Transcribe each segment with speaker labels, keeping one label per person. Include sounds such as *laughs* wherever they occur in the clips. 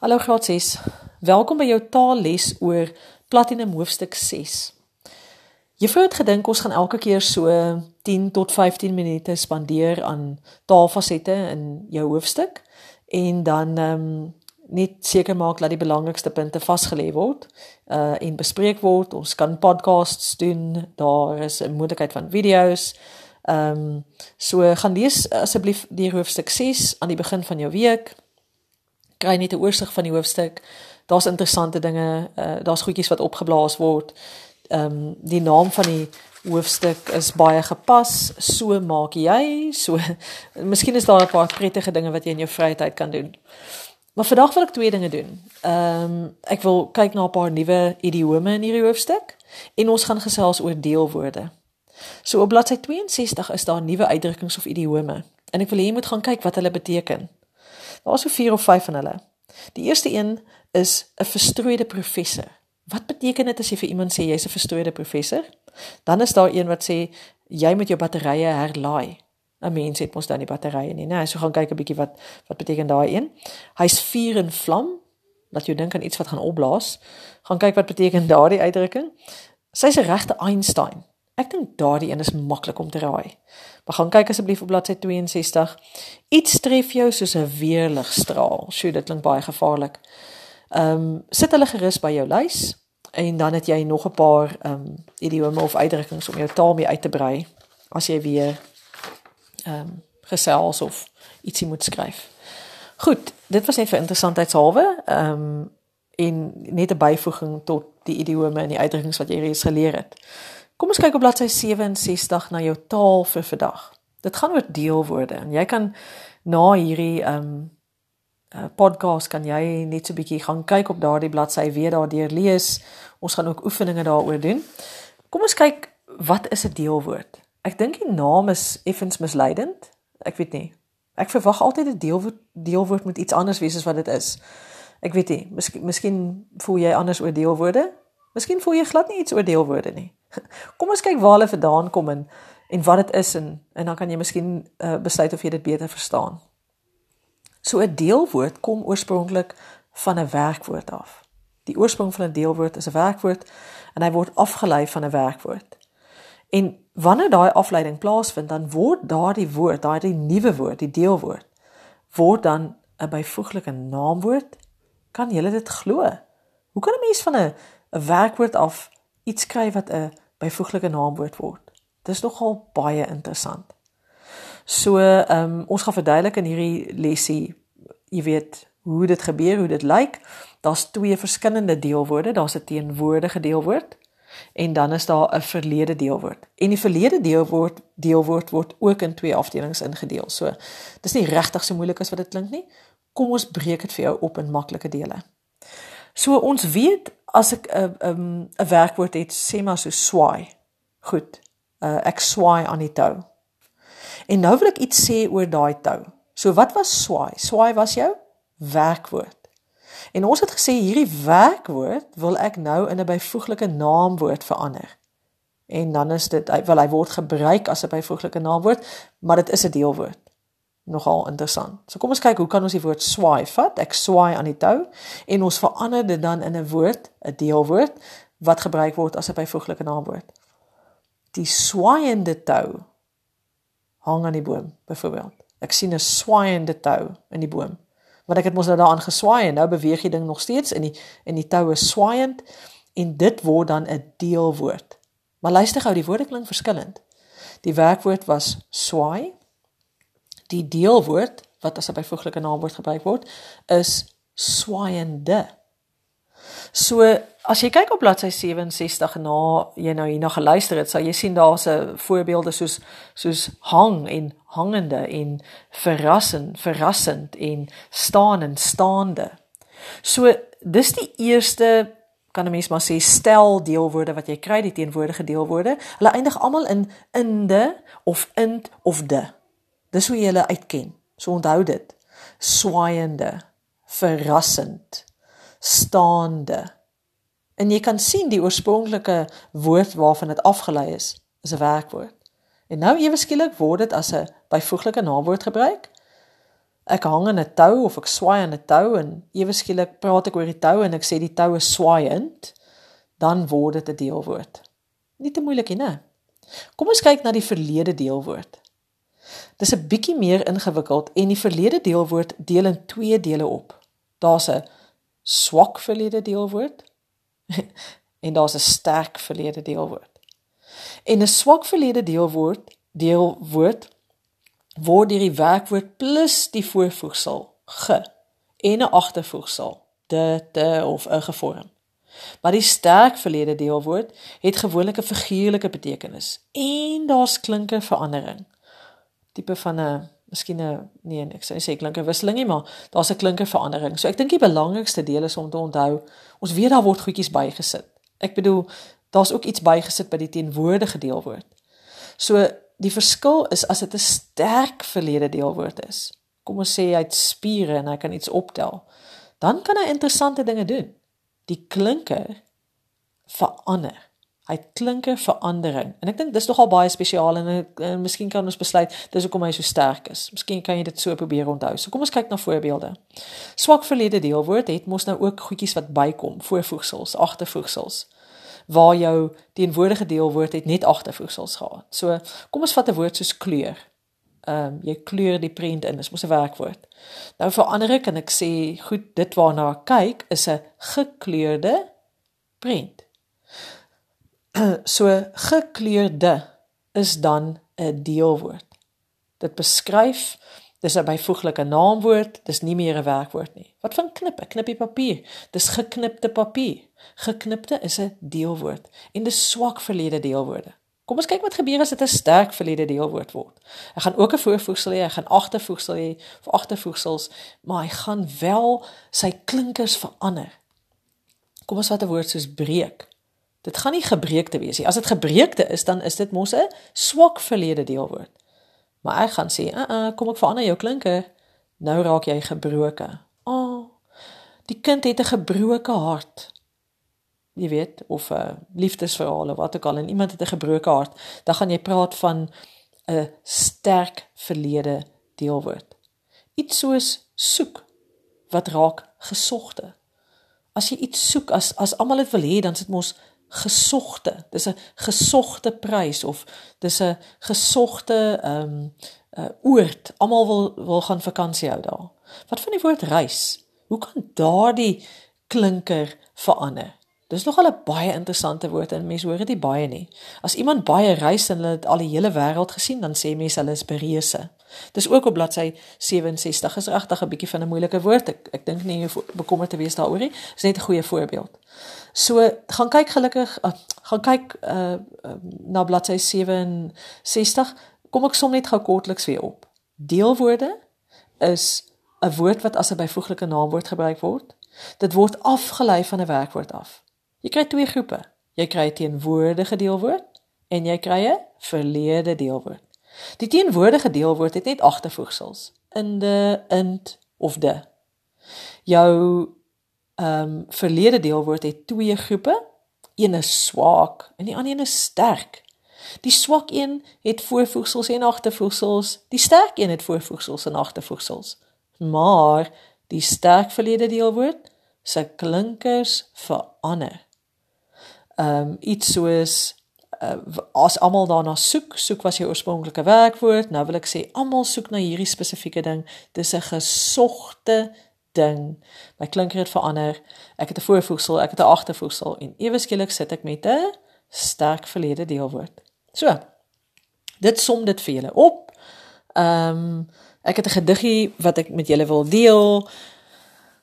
Speaker 1: Hallo graad 6. Welkom by jou taalles oor Platinum hoofstuk 6. Juffrou het gedink ons gaan elke keer so 10 tot 15 minute spandeer aan taalfasette in jou hoofstuk en dan ehm um, net seker maak dat die belangrikste punte vasgelê word uh en bespreek word. Ons kan podcasts doen. Daar is 'n moontlikheid van video's. Ehm um, so gaan lees asseblief die hoofstuk 6 aan die begin van jou week kry net 'n oorsig van die hoofstuk. Daar's interessante dinge, uh, daar's goedjies wat opgeblaas word. Ehm um, die naam van die hoofstuk is baie gepas. So maak jy, so *laughs* Miskien is daar 'n paar prettige dinge wat jy in jou vrye tyd kan doen. Maar vandag wil ek twee dinge doen. Ehm um, ek wil kyk na 'n paar nuwe idiome in hierdie hoofstuk en ons gaan gesels oor deelwoorde. So op bladsy 62 is daar nuwe uitdrukkings of idiome en ek wil hê jy moet gaan kyk wat hulle beteken. Daar's so 4 of 5 van hulle. Die eerste een is 'n verstrooide professor. Wat beteken dit as jy vir iemand sê jy's 'n verstrooide professor? Dan is daar een wat sê jy moet jou batterye herlaai. 'n Mens het mos dan die batterye nie, né? Nee, so gaan kyk 'n bietjie wat wat beteken daai een. Hy's vuur en vlam. Laat jou dink aan iets wat gaan opblaas. Gaan kyk wat beteken daardie uitdrukking. Sy's 'n regte Einstein. Ek dink daardie een is maklik om te raai. Maar gaan kyk asseblief op bladsy 62. Iets tref jou soos 'n weerligstraal. Sjoe, dit klink baie gevaarlik. Ehm um, sit hulle gerus by jou lys en dan het jy nog 'n paar ehm um, idiome of uitdrukkings om jou taal mee uit te brei as jy weer ehm um, gesels of ietsie moet skryf. Goed, dit was net vir interessantheidshalwe. Ehm um, en net 'n byvoeging tot die idiome en die uitdrukkings wat jy reeds geleer het. Kom ons kyk op bladsy 67 na jou taal vir vandag. Dit gaan oor deelwoorde en jy kan na hierdie um uh, podcast kan jy net so 'n bietjie gaan kyk op daardie bladsy weer daardeur lees. Ons gaan ook oefeninge daaroor doen. Kom ons kyk wat is 'n deelwoord? Ek dink die naam is effens misleidend. Ek weet nie. Ek verwag altyd 'n deelwoord deelwoord moet iets anders wees as wat dit is. Ek weet nie. Miskien miskien voel jy anders oor deelwoorde? Miskien voel jy glad nie iets oor deelwoorde nie. *laughs* Kom ons kyk waar hulle vandaan kom en en wat dit is en en dan kan jy miskien uh, besluit of jy dit beter verstaan. So 'n deelwoord kom oorspronklik van 'n werkwoord af. Die oorsprong van 'n deelwoord is 'n werkwoord en hy word afgelei van 'n werkwoord. En wanneer daai afleiding plaasvind, dan word daardie woord, daardie nuwe woord, die deelwoord, word dan 'n byvoeglike naamwoord. Kan jy dit glo? Hoe kan 'n mens van 'n 'n werkwoord af iets kry wat 'n byvoeglike naamwoord word. Dis nogal baie interessant. So, ehm um, ons gaan verduidelik in hierdie lesie, jy weet, hoe dit gebeur, hoe dit lyk. Daar's twee verskillende deelwoorde. Daar's 'n teenwoordige deelwoord en dan is daar 'n verlede deelwoord. En die verlede deelwoord deelwoord word ook in twee afdelings ingedeel. So, dis nie regtig so moeilik as wat dit klink nie. Kom ons breek dit vir jou op in maklike dele. So ons weet as ek 'n uh, 'n um, 'n werkwoord het, sê maar so swaai. Goed. Uh, ek swaai aan die tou. En nou wil ek iets sê oor daai tou. So wat was swaai? Swaai was jou werkwoord. En ons het gesê hierdie werkwoord wil ek nou in 'n byvoeglike naamwoord verander. En dan is dit wel hy word gebruik as 'n byvoeglike naamwoord, maar dit is 'n deelwoord nogal interessant. So kom ons kyk hoe kan ons die woord swaai vat? Ek swaai aan die tou en ons verander dit dan in 'n woord, 'n deelwoord wat gebruik word as 'n byvoeglike naamwoord. Die swaaiende tou hang aan die boom byvoorbeeld. Ek sien 'n swaaiende tou in die boom. Want ek het mos nou daaraan geswaai en nou beweeg die ding nog steeds in die in die tou is swaaiend en dit word dan 'n deelwoord. Maar luister gou, die woorde klink verskillend. Die werkwoord was swaai die deelwoord wat as 'n byvoeglike naamwoord gebruik word is swaaiende. So as jy kyk op bladsy 67 na jy nou hierna geluister het, sal jy sien daar's 'n voorbeelde soos soos hang en hangende en verrassend, verrassend en staan en staande. So dis die eerste kan 'n mens maar sê stel deelwoorde wat jy kry die teenwoordige deelwoorde. Hulle eindig almal in inde of int of de. Dis hoe jy hulle uitken. So onthou dit. Swaaiende, verrassend, staande. En jy kan sien die oorspronklike woord waarvan dit afgelei is, is 'n werkwoord. En nou ewe skielik word dit as 'n byvoeglike naamwoord gebruik. ek hang aan 'n tou of ek swaai aan 'n tou en ewe skielik praat ek oor die tou en ek sê die tou is swaaiend, dan word dit 'n deelwoord. Nie te moeilik nie, né? Kom ons kyk na die verlede deelwoord. Dis 'n bietjie meer ingewikkeld en die verlede deelwoord deel in twee dele op. Daar's 'n swak verlede deelwoord *laughs* en daar's 'n sterk verlede deelwoord. En 'n swak verlede deelwoord deelwoord word deur die werkwoord plus die voorvoegsel ge en 'n agtervoegsel de te of 'n gevorm. Maar die sterk verlede deelwoord het gewoonlik 'n figuurlike betekenis en daar's klinke verandering. Tipe van 'n miskien 'n nee, ek sê sê klinke wisseling nie, maar daar's 'n klinke verandering. So ek dink die belangrikste deel is om te onthou, ons weet daar word goedjies bygesit. Ek bedoel, daar's ook iets bygesit by die teenwoordige deelwoord. So die verskil is as dit 'n sterk verlede deelwoord is. Kom ons sê hy het spiere en hy kan iets optel. Dan kan hy interessante dinge doen. Die klinker verander. Hy klinker verandering. En ek dink dis nogal baie spesiaal en, en, en miskien kan ons besluit dis hoekom hy so sterk is. Miskien kan jy dit so probeer onthou. So kom ons kyk na voorbeelde. Swak verlede deelwoord het mos nou ook goedjies wat bykom, voorvoegsels, agtervoegsels waar jou teenwoordige deelwoord het net agtervoegsels gehad. So kom ons vat 'n woord soos kleur. Ehm um, jy kleur die prent in, dis mos 'n werkwoord. Nou verander ek en ek sê goed, dit waarna ek kyk is 'n gekleurde prent. *clears throat* So gekleurde is dan 'n deelwoord. Dit beskryf Dis 'n byvoeglike naamwoord, dis nie meer 'n werkwoord nie. Wat van knip? Ek knip die papier. Dis geknipte papier. Geknipte is 'n deelwoord en dis swak verlede deelwoorde. Kom ons kyk wat gebeur as dit 'n sterk verlede deelwoord word. Ek gaan ook 'n voorvoegsel hê, ek gaan agtervoegsel hê vir agtervoegsels, maar hy gaan wel sy klinkers verander. Kom ons vat 'n woord soos breek. Dit gaan nie gebreekte wees nie. As dit gebreekte is, dan is dit mos 'n swak verlede deelwoord. Maar ek gaan sê, "Uh, uh kom ek verander jou klinke. Nou raak jy gebroke." O, oh, die kind het 'n gebroke hart. Jy weet, of 'n uh, liefdesverhaal of wat ook al en iemand het 'n gebroke hart, dan gaan jy praat van 'n sterk verlede deelwoord. Iets soos soek wat raak gesogte. As jy iets soek, as as almal dit wil hê, dan sit mos gesogte. Dis 'n gesogte prys of dis 'n gesogte ehm um, uh, oord. Almal wil wil gaan vakansie hou daar. Wat van die woord reis? Hoe kan daardie klinker verander? Dis nogal 'n baie interessante woord en mense hoor dit baie nie. As iemand baie reis en hulle het al die hele wêreld gesien, dan sê mense hulle is bereuse. Dis ook op bladsy 67. Is regtig 'n bietjie van 'n moeilike woord. Ek ek dink nie jy bekommerd te wees daaroor nie. Dis net 'n goeie voorbeeld. So, gaan kyk gelukkig, uh, gaan kyk uh, uh na bladsy 67. Kom ek som net gou kortliks weer op. Deelwoorde is 'n woord wat as 'n byvoeglike naamwoord gebruik word. Dit word afgelei van 'n werkwoord af. Jy kry twee groepe. Jy kry 'n teenwoordige deelwoord en jy kry 'n verlede deelwoord. Die teenwoordige deelwoord het net agtervoegsels: in de, int of de. Jou ehm um, verlede deelwoord het twee groepe. Een is swak en die ander een is sterk. Die swak een het voorvoegsels en agtervoegsels. Die sterk een het voorvoegsels en agtervoegsels. Maar die sterk verlede deelwoord se klinkers verander ehm um, iets soos uh, as almal daarna soek, soek was jou oorspronklike werkwoord. Nou wil ek sê almal soek na hierdie spesifieke ding. Dis 'n gesogte ding. My klinker het verander. Ek het 'n voorvoegsel, ek het 'n agtervoegsel en ewe skielik sit ek met 'n sterk verlede deelwoord. So. Dit som dit vir julle op. Ehm um, ek het 'n gediggie wat ek met julle wil deel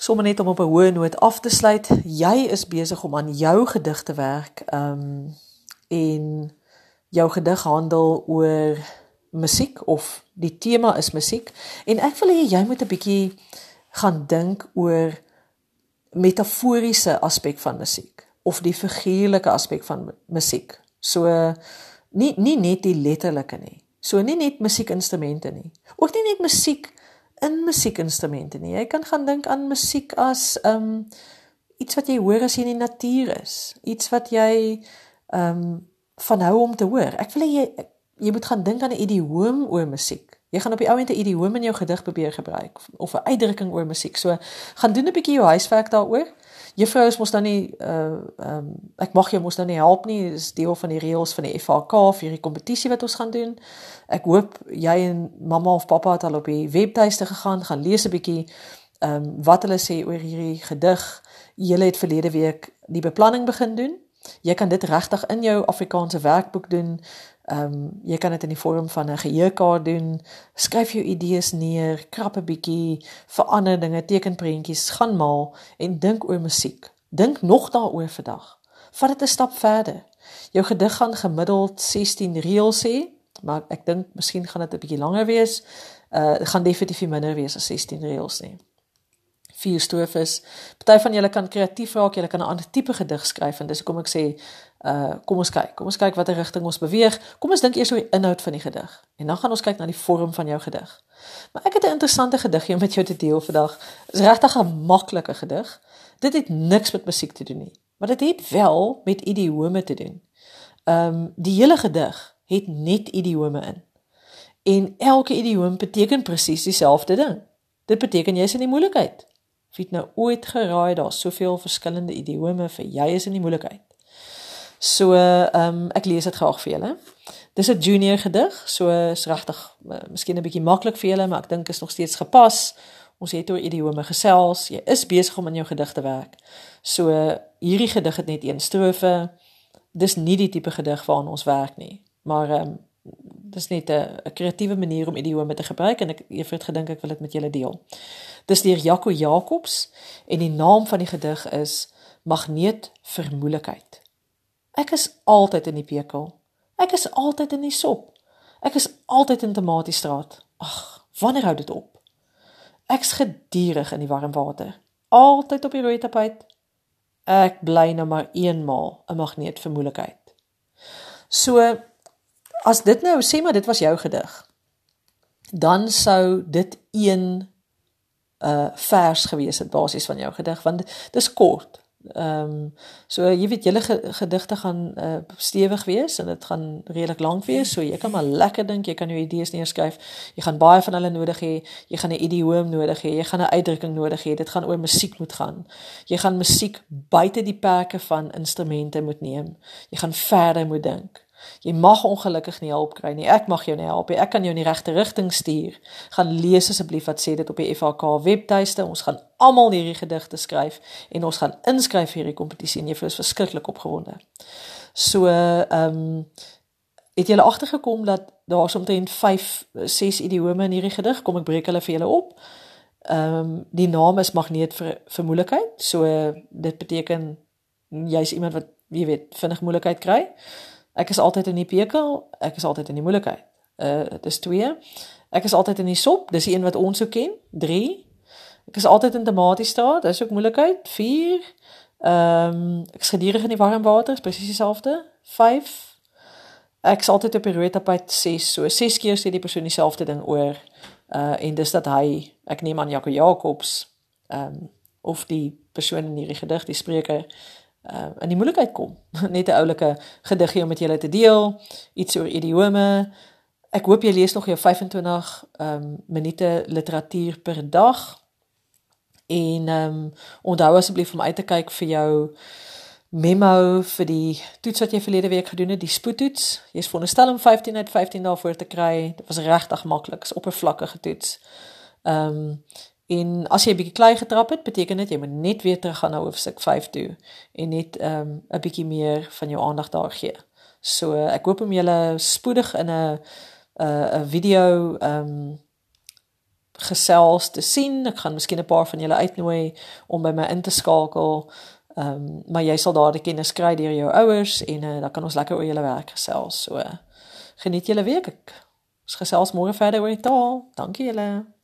Speaker 1: sommer net om op 'n hoë noot af te sluit. Jy is besig om aan jou gedig te werk. Ehm um, en jou gedig handel oor musiek of die tema is musiek en ek wil hê jy moet 'n bietjie gaan dink oor metaforiese aspek van musiek of die figuurlike aspek van musiek. So nie nie net die letterlike nie. So nie net musiekinstrumente nie. Ook nie net musiek in musiekinstrumente nie. Jy kan gaan dink aan musiek as um iets wat jy hoor as jy in die natuur is, iets wat jy um van hou om te hoor. Ek wil jy jy moet gaan dink aan 'n idioom oor musiek. Jy gaan op die ou end 'n idiom in jou gedig probeer gebruik of 'n uitdrukking oor musiek. So gaan doen 'n bietjie jou huiswerk daaroor. Juffrou is mos dan nie uh ehm um, ek mag jou mos dan nie help nie. Dis deel van die reëls van die FHK vir hierdie kompetisie wat ons gaan doen. Ek hoop jy en mamma of pappa het al op die webtuiste gegaan, gaan lees 'n bietjie ehm um, wat hulle sê oor hierdie gedig. Julle het verlede week die beplanning begin doen. Jy kan dit regtig in jou Afrikaanse werkboek doen. Ehm um, jy kan dit in die vorm van 'n geheuekaart doen. Skryf jou idees neer, krap 'n bietjie, verander dinge, teken prentjies, gaan maal en dink oor musiek. Dink nog daaroor vandag. Vat dit 'n stap verder. Jou gedig gaan gemiddeld 16 reëls hê, maar ek dink miskien gaan dit 'n bietjie langer wees. Uh gaan definitief minder wees as 16 reëls nie vier strofes. Party van julle kan kreatief raak, julle kan 'n ander tipe gedig skryf en dis hoekom ek sê, uh kom ons kyk. Kom ons kyk watter rigting ons beweeg. Kom ons dink eers oor die inhoud van die gedig en dan gaan ons kyk na die vorm van jou gedig. Maar ek het 'n interessante gediggie om met jou te deel vandag. Dit is regtig 'n maklike gedig. Dit het niks met musiek te doen nie, maar dit het wel met idiome te doen. Ehm um, die hele gedig het net idiome in. En elke idioom beteken presies dieselfde ding. Dit beteken jy is in die moeilikheid. Wie het nou ooit geraai daar's soveel verskillende idiome vir jy is in die moeilikheid. So ehm um, ek lees dit graag vir julle. Dis 'n junior gedig, so is regtig uh, miskien 'n bietjie maklik vir julle, maar ek dink is nog steeds gepas. Ons het oor idiome gesels. Jy is besig om aan jou gedig te werk. So hierdie gedig het net een strofe. Dis nie die tipe gedig waaraan ons werk nie, maar ehm um, dis net 'n kreatiewe manier om idiome te gebruik en ek het gedink ek wil dit met julle deel. Dis deur Jaco Jacobs en die naam van die gedig is Magneet vir moeilikheid. Ek is altyd in die pekel. Ek is altyd in die sop. Ek is altyd in Tomatiestraat. Ag, wanneer hou dit op? Ek's gedurig in die warm water. Altyd op die rooi tapijt. Ek bly nou maar eenmaal 'n magneet vir moeilikheid. So as dit nou sê maar dit was jou gedig. Dan sou dit een uh vers gewees het basies van jou gedig want dis kort. Ehm um, so jy weet julle gedigte gaan uh stewig wees en dit gaan redelik lank wees so jy kan maar lekker dink jy kan jou idees neerskryf. Jy gaan baie van hulle nodig hê. Jy gaan 'n idioom nodig hê. Jy gaan 'n uitdrukking nodig hê. Dit gaan oor musiek moet gaan. Jy gaan musiek buite die perke van instrumente moet neem. Jy gaan verder moet dink. Jy mag ongelukkig nie hulp kry nie. Ek mag jou nie help nie. Ek kan jou in die regte rigting stuur. Gaan lees asseblief wat sê dit op die FHK webtuiste. Ons gaan almal hierdie gedigte skryf en ons gaan inskryf vir hierdie kompetisie en jy is verskriklik opgewonde. So ehm um, het jy al agtergekom dat daar omtrent 5 6 idiome in hierdie gedig kom ek breek hulle vir julle op. Ehm um, die naam is magneet vir vir moeilikheid. So dit beteken jy's iemand wat jy weet vinnig moeilikheid kry. Ek is altyd in die pekel, ek is altyd in die moeilikheid. Uh dit is 2. Ek is altyd in die sop, dis die een wat ons so ken. 3. Ek is altyd in Tomatiestraat, dis ook moeilikheid. 4. Ehm um, ek is gedurig in die warm water, presies dieselfde. 5. Ek is altyd op die rooi tapijt 6. So 6 keer sê die persoon dieselfde ding oor uh en dis dat hy ek neem aan Jaco Jacobs ehm um, of die persoon in hierdie gedig, die spreker uh, in die moeilikheid kom. *laughs* Net 'n oulike gediggie om met julle te deel, iets oor idiome. Ek hoop jy lees nog jou 25 ehm um, minute literatuur per dag. En ehm um, onthou asseblief om uit te kyk vir jou memo vir die toets wat jy verlede week gedoen het, die spoedtoets. Jy's veronderstel om 15 uit 15 daarvoor te kry. Dit was regtig maklik, is oppervlakkige toets. Ehm um, En as jy 'n bietjie klei getrap het, beteken dit jy moet net weer terug gaan na hoofstuk 5 toe en net ehm, 'n um, bietjie meer van jou aandag daar gee. So ek hoop om julle spoedig in 'n 'n video ehm um, gesels te sien. Ek gaan miskien 'n paar van julle uitnooi om by my in te skakel. Ehm um, maar jy sal daardie kennis kry deur jou ouers en uh, dan kan ons lekker oor julle werk gesels. So geniet julle week. Ek gesels môre verder oor die taal. Dankie julle.